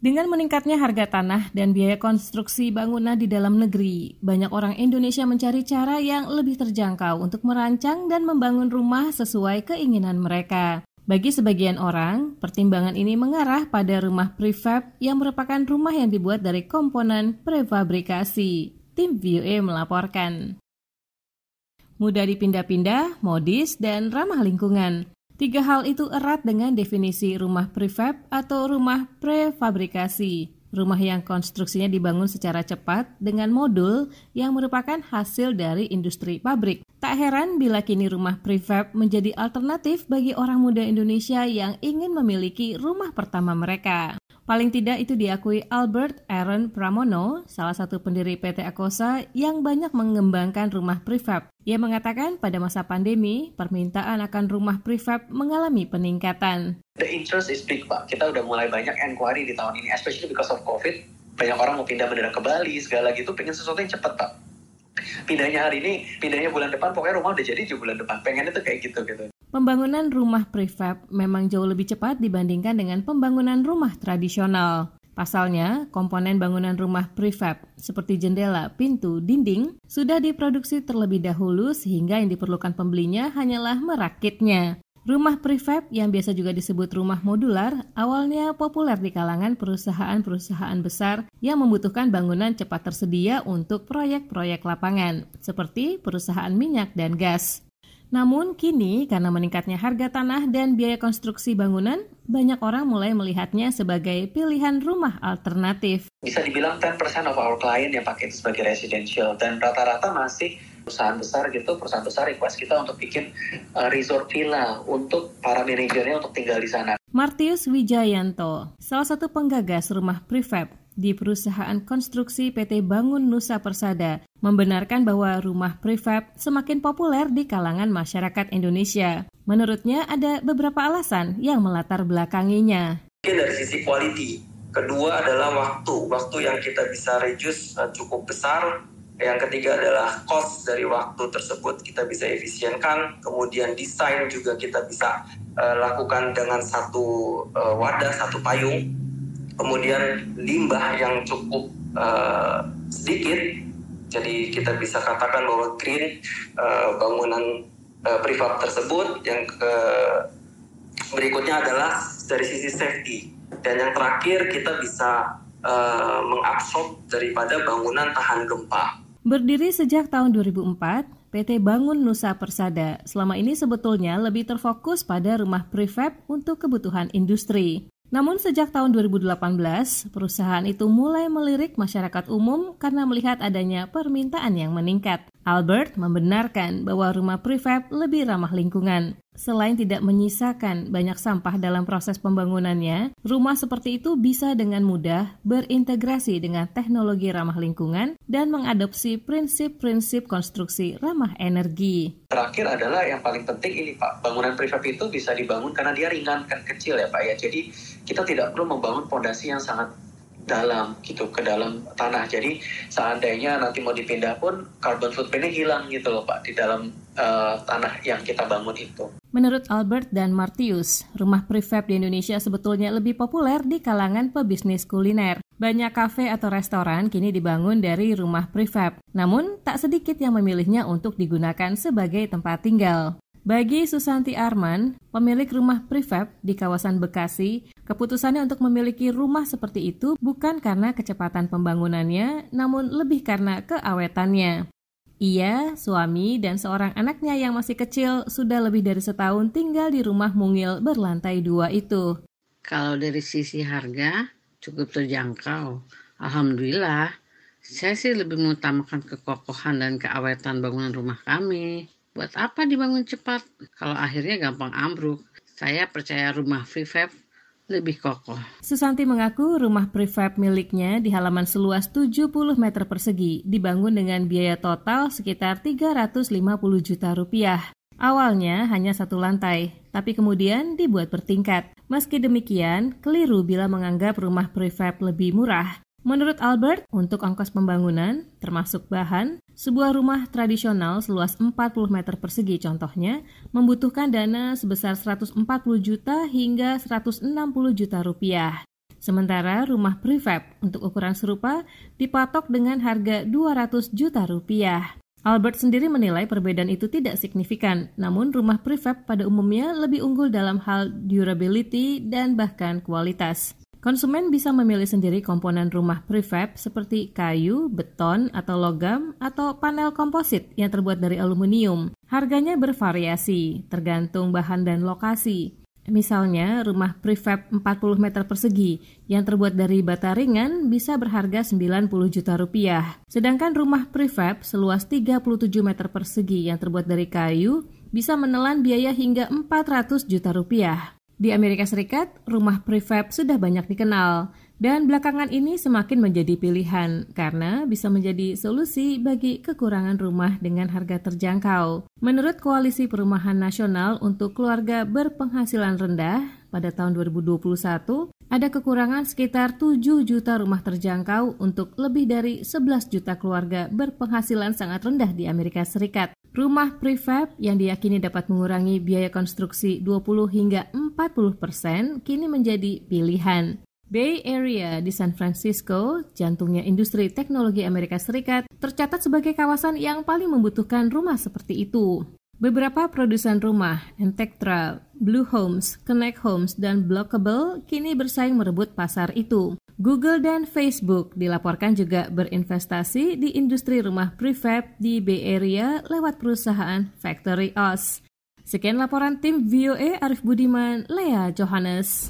Dengan meningkatnya harga tanah dan biaya konstruksi bangunan di dalam negeri, banyak orang Indonesia mencari cara yang lebih terjangkau untuk merancang dan membangun rumah sesuai keinginan mereka. Bagi sebagian orang, pertimbangan ini mengarah pada rumah prefab yang merupakan rumah yang dibuat dari komponen prefabrikasi. Tim VOA melaporkan. Mudah dipindah-pindah, modis, dan ramah lingkungan. Tiga hal itu erat dengan definisi rumah prefab atau rumah prefabrikasi. Rumah yang konstruksinya dibangun secara cepat dengan modul yang merupakan hasil dari industri pabrik. Tak heran bila kini rumah prefab menjadi alternatif bagi orang muda Indonesia yang ingin memiliki rumah pertama mereka. Paling tidak itu diakui Albert Aaron Pramono, salah satu pendiri PT Akosa yang banyak mengembangkan rumah prefab. Ia mengatakan pada masa pandemi, permintaan akan rumah prefab mengalami peningkatan. The interest is big, Pak. Kita udah mulai banyak inquiry di tahun ini, especially because of COVID. Banyak orang mau pindah mendadak ke Bali, segala gitu, pengen sesuatu yang cepat, Pak. Pindahnya hari ini, pindahnya bulan depan, pokoknya rumah udah jadi di bulan depan. Pengennya tuh kayak gitu, gitu. Pembangunan rumah prefab memang jauh lebih cepat dibandingkan dengan pembangunan rumah tradisional. Pasalnya, komponen bangunan rumah prefab seperti jendela, pintu, dinding sudah diproduksi terlebih dahulu sehingga yang diperlukan pembelinya hanyalah merakitnya. Rumah prefab yang biasa juga disebut rumah modular awalnya populer di kalangan perusahaan-perusahaan besar yang membutuhkan bangunan cepat tersedia untuk proyek-proyek lapangan, seperti perusahaan minyak dan gas. Namun kini karena meningkatnya harga tanah dan biaya konstruksi bangunan, banyak orang mulai melihatnya sebagai pilihan rumah alternatif. Bisa dibilang 10% of our client yang pakai itu sebagai residential dan rata-rata masih perusahaan besar gitu, perusahaan besar request kita untuk bikin uh, resort villa untuk para manajernya untuk tinggal di sana. Martius Wijayanto, salah satu penggagas rumah prefab di perusahaan konstruksi PT Bangun Nusa Persada membenarkan bahwa rumah prefab semakin populer di kalangan masyarakat Indonesia. Menurutnya ada beberapa alasan yang melatar belakanginya. Mungkin dari sisi quality. Kedua adalah waktu. Waktu yang kita bisa reduce uh, cukup besar. Yang ketiga adalah cost dari waktu tersebut kita bisa efisienkan. Kemudian desain juga kita bisa uh, lakukan dengan satu uh, wadah, satu payung kemudian limbah yang cukup uh, sedikit jadi kita bisa katakan bahwa green uh, bangunan uh, prefab tersebut yang ke berikutnya adalah dari sisi safety dan yang terakhir kita bisa uh, mengabsorb daripada bangunan tahan gempa. Berdiri sejak tahun 2004, PT Bangun Nusa Persada selama ini sebetulnya lebih terfokus pada rumah prefab untuk kebutuhan industri. Namun sejak tahun 2018, perusahaan itu mulai melirik masyarakat umum karena melihat adanya permintaan yang meningkat. Albert membenarkan bahwa rumah prefab lebih ramah lingkungan. Selain tidak menyisakan banyak sampah dalam proses pembangunannya, rumah seperti itu bisa dengan mudah berintegrasi dengan teknologi ramah lingkungan dan mengadopsi prinsip-prinsip konstruksi ramah energi. Terakhir adalah yang paling penting ini Pak, bangunan prefab itu bisa dibangun karena dia ringan kan kecil ya Pak ya. Jadi kita tidak perlu membangun fondasi yang sangat dalam gitu ke dalam tanah. Jadi seandainya nanti mau dipindah pun carbon footprintnya hilang gitu loh Pak di dalam uh, tanah yang kita bangun itu. Menurut Albert dan Martius, rumah prefab di Indonesia sebetulnya lebih populer di kalangan pebisnis kuliner. Banyak kafe atau restoran kini dibangun dari rumah prefab. Namun, tak sedikit yang memilihnya untuk digunakan sebagai tempat tinggal. Bagi Susanti Arman, pemilik rumah prefab di kawasan Bekasi, keputusannya untuk memiliki rumah seperti itu bukan karena kecepatan pembangunannya, namun lebih karena keawetannya. Ia, suami, dan seorang anaknya yang masih kecil sudah lebih dari setahun tinggal di rumah mungil berlantai dua itu. Kalau dari sisi harga, cukup terjangkau. Alhamdulillah, saya sih lebih mengutamakan kekokohan dan keawetan bangunan rumah kami. Buat apa dibangun cepat kalau akhirnya gampang ambruk? Saya percaya rumah prefab lebih kokoh. Susanti mengaku rumah prefab miliknya di halaman seluas 70 meter persegi dibangun dengan biaya total sekitar 350 juta rupiah. Awalnya hanya satu lantai, tapi kemudian dibuat bertingkat. Meski demikian, keliru bila menganggap rumah prefab lebih murah. Menurut Albert, untuk ongkos pembangunan, termasuk bahan, sebuah rumah tradisional seluas 40 meter persegi contohnya, membutuhkan dana sebesar 140 juta hingga 160 juta rupiah. Sementara rumah prefab untuk ukuran serupa dipatok dengan harga 200 juta rupiah. Albert sendiri menilai perbedaan itu tidak signifikan, namun rumah prefab pada umumnya lebih unggul dalam hal durability dan bahkan kualitas. Konsumen bisa memilih sendiri komponen rumah prefab seperti kayu, beton, atau logam, atau panel komposit yang terbuat dari aluminium. Harganya bervariasi, tergantung bahan dan lokasi. Misalnya, rumah prefab 40 meter persegi yang terbuat dari bata ringan bisa berharga 90 juta rupiah. Sedangkan rumah prefab seluas 37 meter persegi yang terbuat dari kayu bisa menelan biaya hingga 400 juta rupiah. Di Amerika Serikat, rumah prefab sudah banyak dikenal, dan belakangan ini semakin menjadi pilihan karena bisa menjadi solusi bagi kekurangan rumah dengan harga terjangkau. Menurut Koalisi Perumahan Nasional untuk Keluarga Berpenghasilan Rendah, pada tahun 2021, ada kekurangan sekitar 7 juta rumah terjangkau untuk lebih dari 11 juta keluarga berpenghasilan sangat rendah di Amerika Serikat. Rumah prefab yang diyakini dapat mengurangi biaya konstruksi 20 hingga 40 persen kini menjadi pilihan. Bay Area di San Francisco, jantungnya industri teknologi Amerika Serikat, tercatat sebagai kawasan yang paling membutuhkan rumah seperti itu. Beberapa produsen rumah, Entektra, Blue Homes, Connect Homes, dan Blockable kini bersaing merebut pasar itu. Google dan Facebook dilaporkan juga berinvestasi di industri rumah prefab di Bay Area lewat perusahaan Factory Oz. Sekian laporan tim VOA Arif Budiman, Lea Johannes.